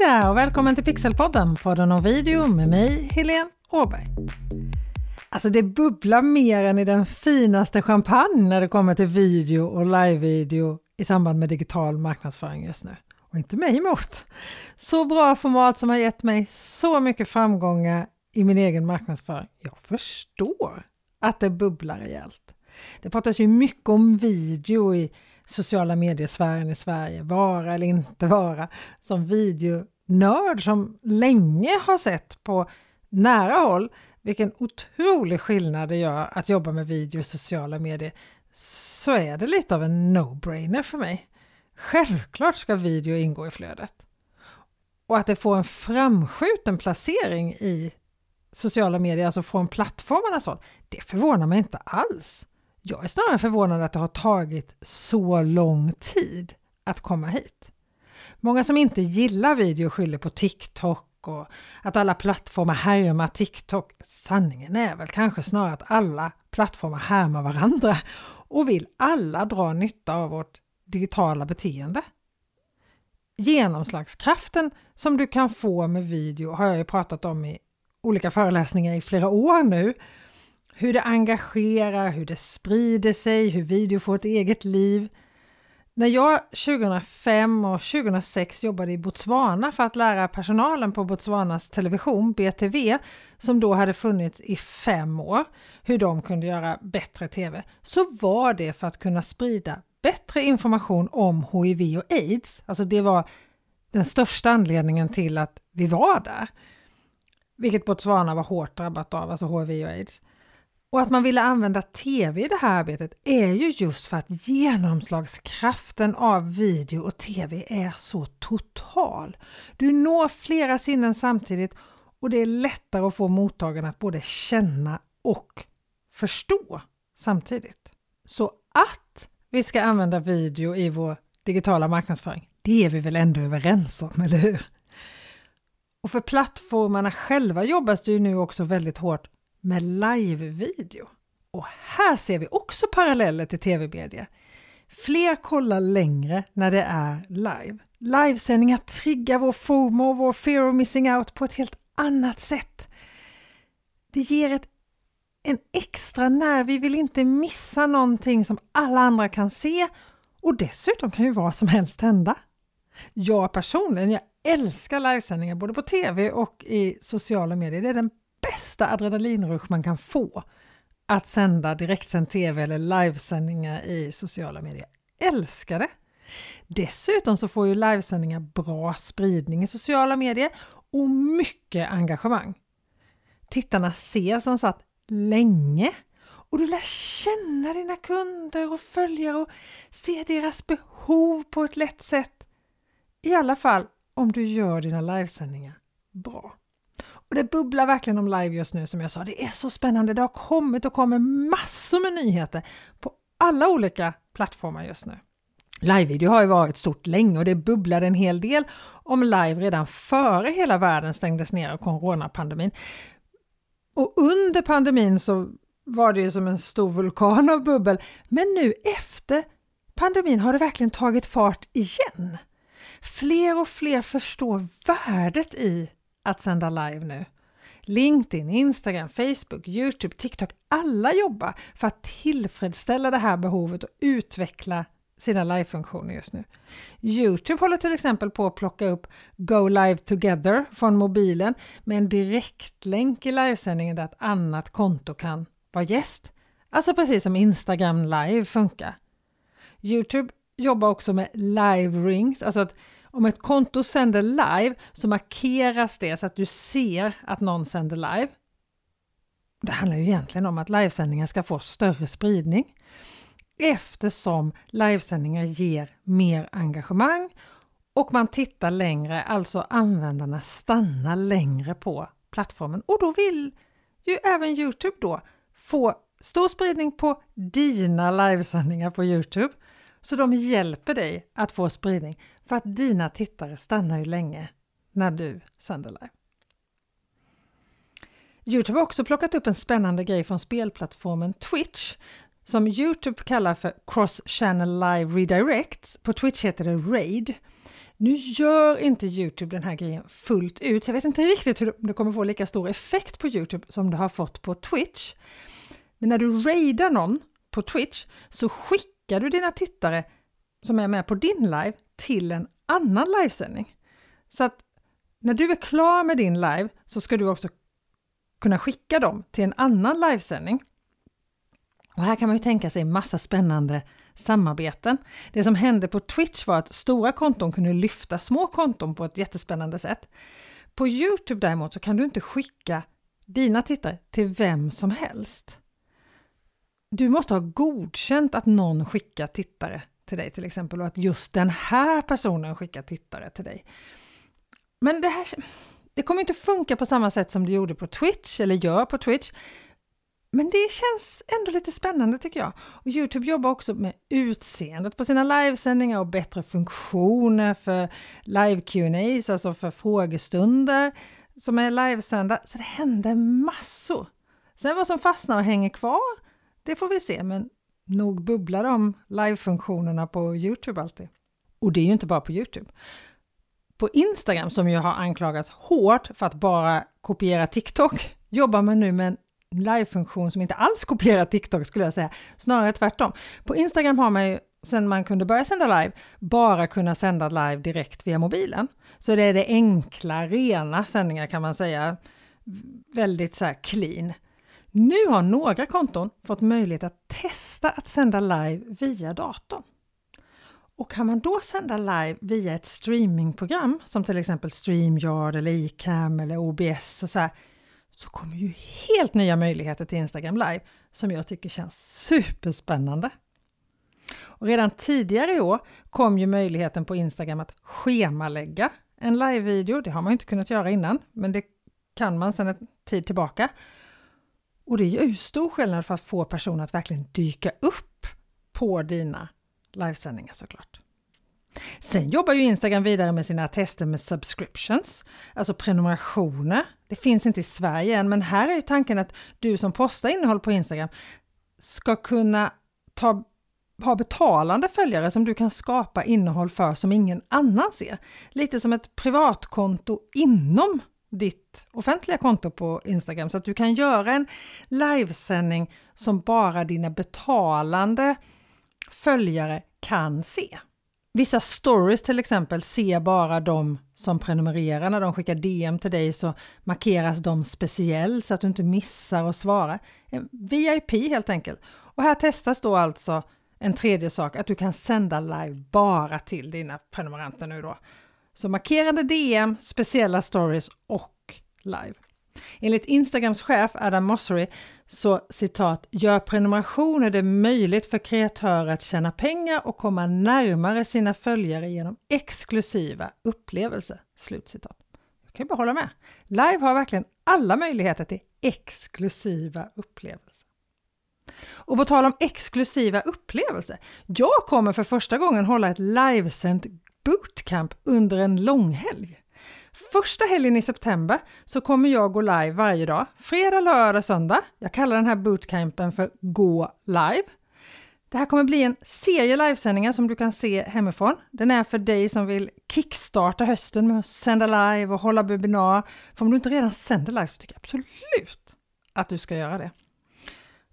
Hej där och välkommen till Pixelpodden, podden om video med mig, Helene Åberg. Alltså det bubblar mer än i den finaste champagne när det kommer till video och live-video i samband med digital marknadsföring just nu. Och inte mig emot. Så bra format som har gett mig så mycket framgångar i min egen marknadsföring. Jag förstår att det bubblar rejält. Det pratas ju mycket om video i sociala mediesfären i Sverige, vara eller inte vara, som videonörd som länge har sett på nära håll vilken otrolig skillnad det gör att jobba med video och sociala medier så är det lite av en no-brainer för mig. Självklart ska video ingå i flödet. Och att det får en framskjuten placering i sociala medier, alltså från plattformarna så, det förvånar mig inte alls. Jag är snarare förvånad att det har tagit så lång tid att komma hit. Många som inte gillar video skyller på TikTok och att alla plattformar härmar TikTok. Sanningen är väl kanske snarare att alla plattformar härmar varandra och vill alla dra nytta av vårt digitala beteende. Genomslagskraften som du kan få med video har jag ju pratat om i olika föreläsningar i flera år nu hur det engagerar, hur det sprider sig, hur video får ett eget liv. När jag 2005 och 2006 jobbade i Botswana för att lära personalen på Botswanas television, BTV, som då hade funnits i fem år, hur de kunde göra bättre TV, så var det för att kunna sprida bättre information om HIV och aids. Alltså det var den största anledningen till att vi var där. Vilket Botswana var hårt drabbat av, alltså HIV och aids. Och att man ville använda TV i det här arbetet är ju just för att genomslagskraften av video och TV är så total. Du når flera sinnen samtidigt och det är lättare att få mottagarna att både känna och förstå samtidigt. Så att vi ska använda video i vår digitala marknadsföring, det är vi väl ändå överens om, eller hur? Och för plattformarna själva jobbas det ju nu också väldigt hårt med live-video. Och här ser vi också paralleller till tv-media. Fler kollar längre när det är live. Livesändningar triggar vår FOMO, vår fear of missing out på ett helt annat sätt. Det ger ett, en extra nerv, vi vill inte missa någonting som alla andra kan se och dessutom kan ju vad som helst hända. Jag personligen, jag älskar livesändningar både på tv och i sociala medier. Det är den bästa adrenalinrush man kan få att sända direktsänd tv eller livesändningar i sociala medier. Älskar det! Dessutom så får ju livesändningar bra spridning i sociala medier och mycket engagemang. Tittarna ser som sagt länge och du lär känna dina kunder och följare och se deras behov på ett lätt sätt. I alla fall om du gör dina livesändningar bra. Och det bubblar verkligen om live just nu som jag sa. Det är så spännande. Det har kommit och kommer massor med nyheter på alla olika plattformar just nu. Live-video har ju varit stort länge och det bubblade en hel del om live redan före hela världen stängdes ner av coronapandemin. Och under pandemin så var det ju som en stor vulkan av bubbel. Men nu efter pandemin har det verkligen tagit fart igen. Fler och fler förstår värdet i att sända live nu. LinkedIn, Instagram, Facebook, Youtube, TikTok, alla jobbar för att tillfredsställa det här behovet och utveckla sina live-funktioner just nu. Youtube håller till exempel på att plocka upp Go Live Together från mobilen med en direktlänk i livesändningen där ett annat konto kan vara gäst. Alltså precis som Instagram Live funkar. Youtube jobbar också med live rings, alltså att om ett konto sänder live så markeras det så att du ser att någon sänder live. Det handlar ju egentligen om att livesändningar ska få större spridning eftersom livesändningar ger mer engagemang och man tittar längre, alltså användarna stannar längre på plattformen. Och då vill ju även Youtube då få stor spridning på dina livesändningar på Youtube. Så de hjälper dig att få spridning för att dina tittare stannar ju länge när du sänder live. Youtube har också plockat upp en spännande grej från spelplattformen Twitch som Youtube kallar för Cross Channel Live Redirects. På Twitch heter det RAID. Nu gör inte Youtube den här grejen fullt ut. Jag vet inte riktigt hur det kommer få lika stor effekt på Youtube som det har fått på Twitch. Men när du raidar någon på Twitch så skickar du dina tittare som är med på din live till en annan livesändning. Så att när du är klar med din live så ska du också kunna skicka dem till en annan livesändning. Och här kan man ju tänka sig massa spännande samarbeten. Det som hände på Twitch var att stora konton kunde lyfta små konton på ett jättespännande sätt. På Youtube däremot så kan du inte skicka dina tittare till vem som helst. Du måste ha godkänt att någon skickar tittare till dig till exempel och att just den här personen skickar tittare till dig. Men det här det kommer inte funka på samma sätt som det gjorde på Twitch eller gör på Twitch. Men det känns ändå lite spännande tycker jag. Och Youtube jobbar också med utseendet på sina livesändningar och bättre funktioner för live Q&As, alltså för frågestunder som är livesända. Så det händer massor. Sen vad som fastnar och hänger kvar, det får vi se, men nog bubblar de livefunktionerna på Youtube alltid. Och det är ju inte bara på Youtube. På Instagram, som ju har anklagats hårt för att bara kopiera TikTok, jobbar man nu med en livefunktion som inte alls kopierar TikTok skulle jag säga, snarare tvärtom. På Instagram har man ju sen man kunde börja sända live, bara kunna sända live direkt via mobilen. Så det är det enkla, rena sändningar kan man säga. Väldigt så här clean. Nu har några konton fått möjlighet att testa att sända live via datorn. Och kan man då sända live via ett streamingprogram som till exempel StreamYard eller iCam eller OBS och så här, så kommer ju helt nya möjligheter till Instagram live som jag tycker känns superspännande. Och redan tidigare i år kom ju möjligheten på Instagram att schemalägga en live-video. Det har man inte kunnat göra innan, men det kan man sedan en tid tillbaka. Och det gör ju stor skillnad för att få personer att verkligen dyka upp på dina livesändningar såklart. Sen jobbar ju Instagram vidare med sina tester med subscriptions, alltså prenumerationer. Det finns inte i Sverige än, men här är ju tanken att du som postar innehåll på Instagram ska kunna ta, ha betalande följare som du kan skapa innehåll för som ingen annan ser. Lite som ett privatkonto inom ditt offentliga konto på Instagram så att du kan göra en livesändning som bara dina betalande följare kan se. Vissa stories till exempel ser bara de som prenumererar. När de skickar DM till dig så markeras de speciellt så att du inte missar att svara. En VIP helt enkelt. Och här testas då alltså en tredje sak, att du kan sända live bara till dina prenumeranter nu då. Så markerande DM, speciella stories och live. Enligt Instagrams chef Adam Mossery så citat gör prenumerationer det möjligt för kreatörer att tjäna pengar och komma närmare sina följare genom exklusiva upplevelser. Slutcitat. Jag kan ju bara hålla med. Live har verkligen alla möjligheter till exklusiva upplevelser. Och på tal om exklusiva upplevelser. Jag kommer för första gången hålla ett livesänt bootcamp under en långhelg. Första helgen i september så kommer jag gå live varje dag, fredag, lördag, söndag. Jag kallar den här bootcampen för Gå live. Det här kommer bli en serie livesändningar som du kan se hemifrån. Den är för dig som vill kickstarta hösten med att sända live och hålla webbinar. För om du inte redan sänder live så tycker jag absolut att du ska göra det.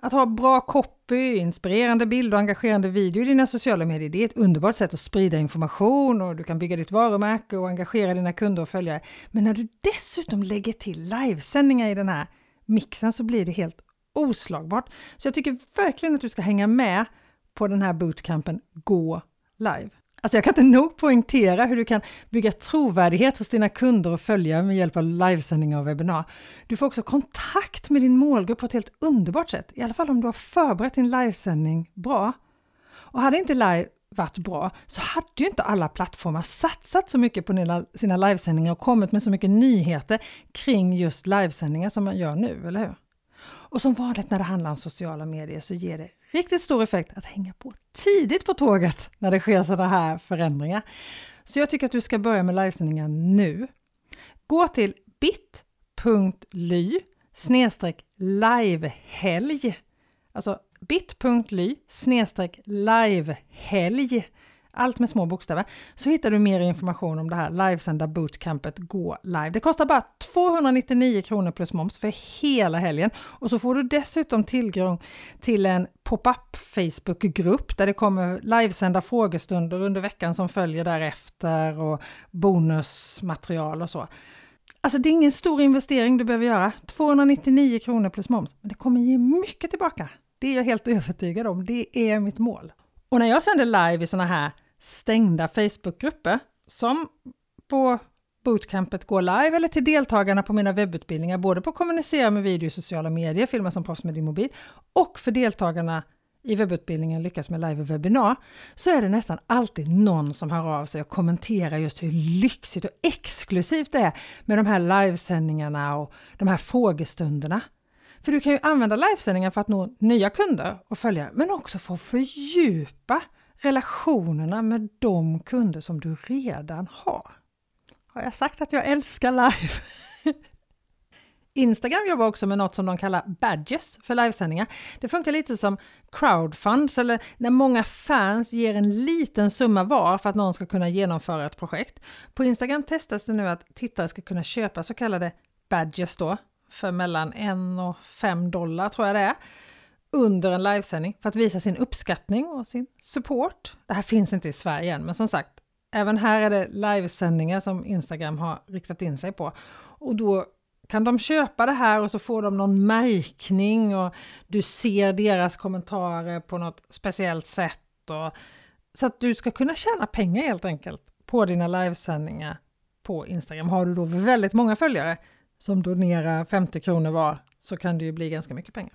Att ha bra copy, inspirerande bild och engagerande video i dina sociala medier, det är ett underbart sätt att sprida information och du kan bygga ditt varumärke och engagera dina kunder och följare. Men när du dessutom lägger till livesändningar i den här mixen så blir det helt oslagbart. Så jag tycker verkligen att du ska hänga med på den här bootcampen Gå live. Alltså jag kan inte nog poängtera hur du kan bygga trovärdighet hos dina kunder och följare med hjälp av livesändningar och webbinar. Du får också kontakt med din målgrupp på ett helt underbart sätt, i alla fall om du har förberett din livesändning bra. Och hade inte live varit bra så hade ju inte alla plattformar satsat så mycket på sina livesändningar och kommit med så mycket nyheter kring just livesändningar som man gör nu, eller hur? Och som vanligt när det handlar om sociala medier så ger det riktigt stor effekt att hänga på tidigt på tåget när det sker sådana här förändringar. Så jag tycker att du ska börja med livesändningar nu. Gå till bit.ly snedstreck livehelg. Alltså bit.ly snedstreck livehelg allt med små bokstäver, så hittar du mer information om det här livesända bootcampet Gå live. Det kostar bara 299 kronor plus moms för hela helgen och så får du dessutom tillgång till en pop-up Facebookgrupp där det kommer livesända frågestunder under veckan som följer därefter och bonusmaterial och så. Alltså det är ingen stor investering du behöver göra, 299 kronor plus moms, men det kommer ge mycket tillbaka. Det är jag helt övertygad om, det är mitt mål. Och när jag sänder live i sådana här stängda Facebookgrupper, som på bootcampet går live eller till deltagarna på mina webbutbildningar, både på kommunicera med video i sociala medier, filma som proffs med din mobil, och för deltagarna i webbutbildningen Lyckas med live och webbinar, så är det nästan alltid någon som hör av sig och kommenterar just hur lyxigt och exklusivt det är med de här livesändningarna och de här frågestunderna. För du kan ju använda livesändningar för att nå nya kunder och följare, men också för att fördjupa relationerna med de kunder som du redan har. Har jag sagt att jag älskar live? Instagram jobbar också med något som de kallar badges för livesändningar. Det funkar lite som crowdfunds eller när många fans ger en liten summa var för att någon ska kunna genomföra ett projekt. På Instagram testas det nu att tittare ska kunna köpa så kallade badges då för mellan 1 och 5 dollar tror jag det är under en livesändning för att visa sin uppskattning och sin support. Det här finns inte i Sverige än, men som sagt, även här är det livesändningar som Instagram har riktat in sig på. Och då kan de köpa det här och så får de någon märkning och du ser deras kommentarer på något speciellt sätt. Och, så att du ska kunna tjäna pengar helt enkelt på dina livesändningar på Instagram. Har du då väldigt många följare som donerar 50 kronor var så kan det ju bli ganska mycket pengar.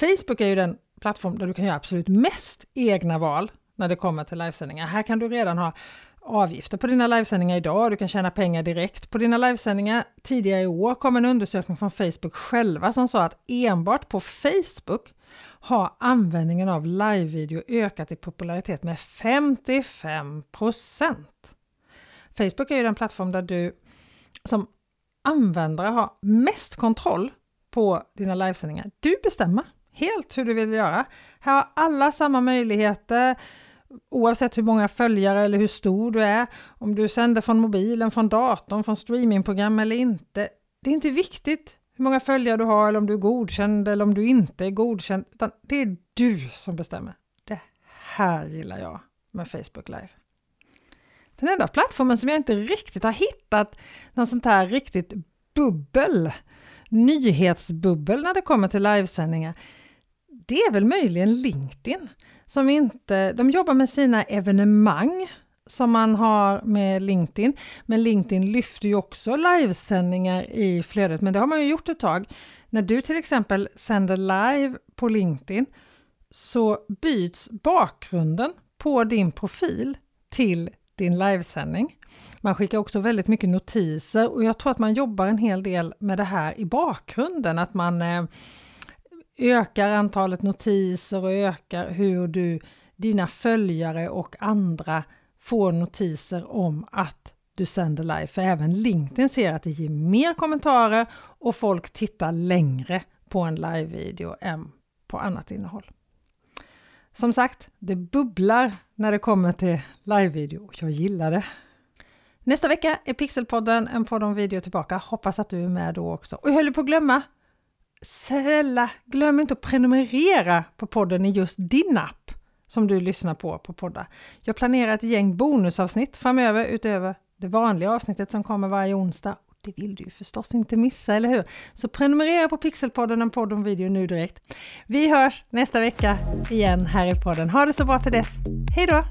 Facebook är ju den plattform där du kan göra absolut mest egna val när det kommer till livesändningar. Här kan du redan ha avgifter på dina livesändningar idag. Du kan tjäna pengar direkt på dina livesändningar. Tidigare i år kom en undersökning från Facebook själva som sa att enbart på Facebook har användningen av livevideo ökat i popularitet med 55% Facebook är ju den plattform där du som användare har mest kontroll på dina livesändningar. Du bestämmer helt hur du vill göra. Här har alla samma möjligheter oavsett hur många följare eller hur stor du är, om du sänder från mobilen, från datorn, från streamingprogram eller inte. Det är inte viktigt hur många följare du har eller om du är godkänd eller om du inte är godkänd, utan det är du som bestämmer. Det här gillar jag med Facebook Live. Den enda plattformen som jag inte riktigt har hittat någon sånt här riktigt bubbel, nyhetsbubbel när det kommer till livesändningar, det är väl möjligen LinkedIn som inte, de jobbar med sina evenemang som man har med LinkedIn. Men LinkedIn lyfter ju också livesändningar i flödet, men det har man ju gjort ett tag. När du till exempel sänder live på LinkedIn så byts bakgrunden på din profil till din livesändning. Man skickar också väldigt mycket notiser och jag tror att man jobbar en hel del med det här i bakgrunden, att man eh, ökar antalet notiser och ökar hur du, dina följare och andra får notiser om att du sänder live. För även LinkedIn ser att det ger mer kommentarer och folk tittar längre på en live-video än på annat innehåll. Som sagt, det bubblar när det kommer till live-video och jag gillar det. Nästa vecka är Pixelpodden en podd om video tillbaka. Hoppas att du är med då också. Och jag höll på att glömma, snälla glöm inte att prenumerera på podden i just din app som du lyssnar på på poddar. Jag planerar ett gäng bonusavsnitt framöver utöver det vanliga avsnittet som kommer varje onsdag. Det vill du ju förstås inte missa, eller hur? Så prenumerera på Pixelpodden, en podd om video nu direkt. Vi hörs nästa vecka igen här i podden. Ha det så bra till dess. Hej då!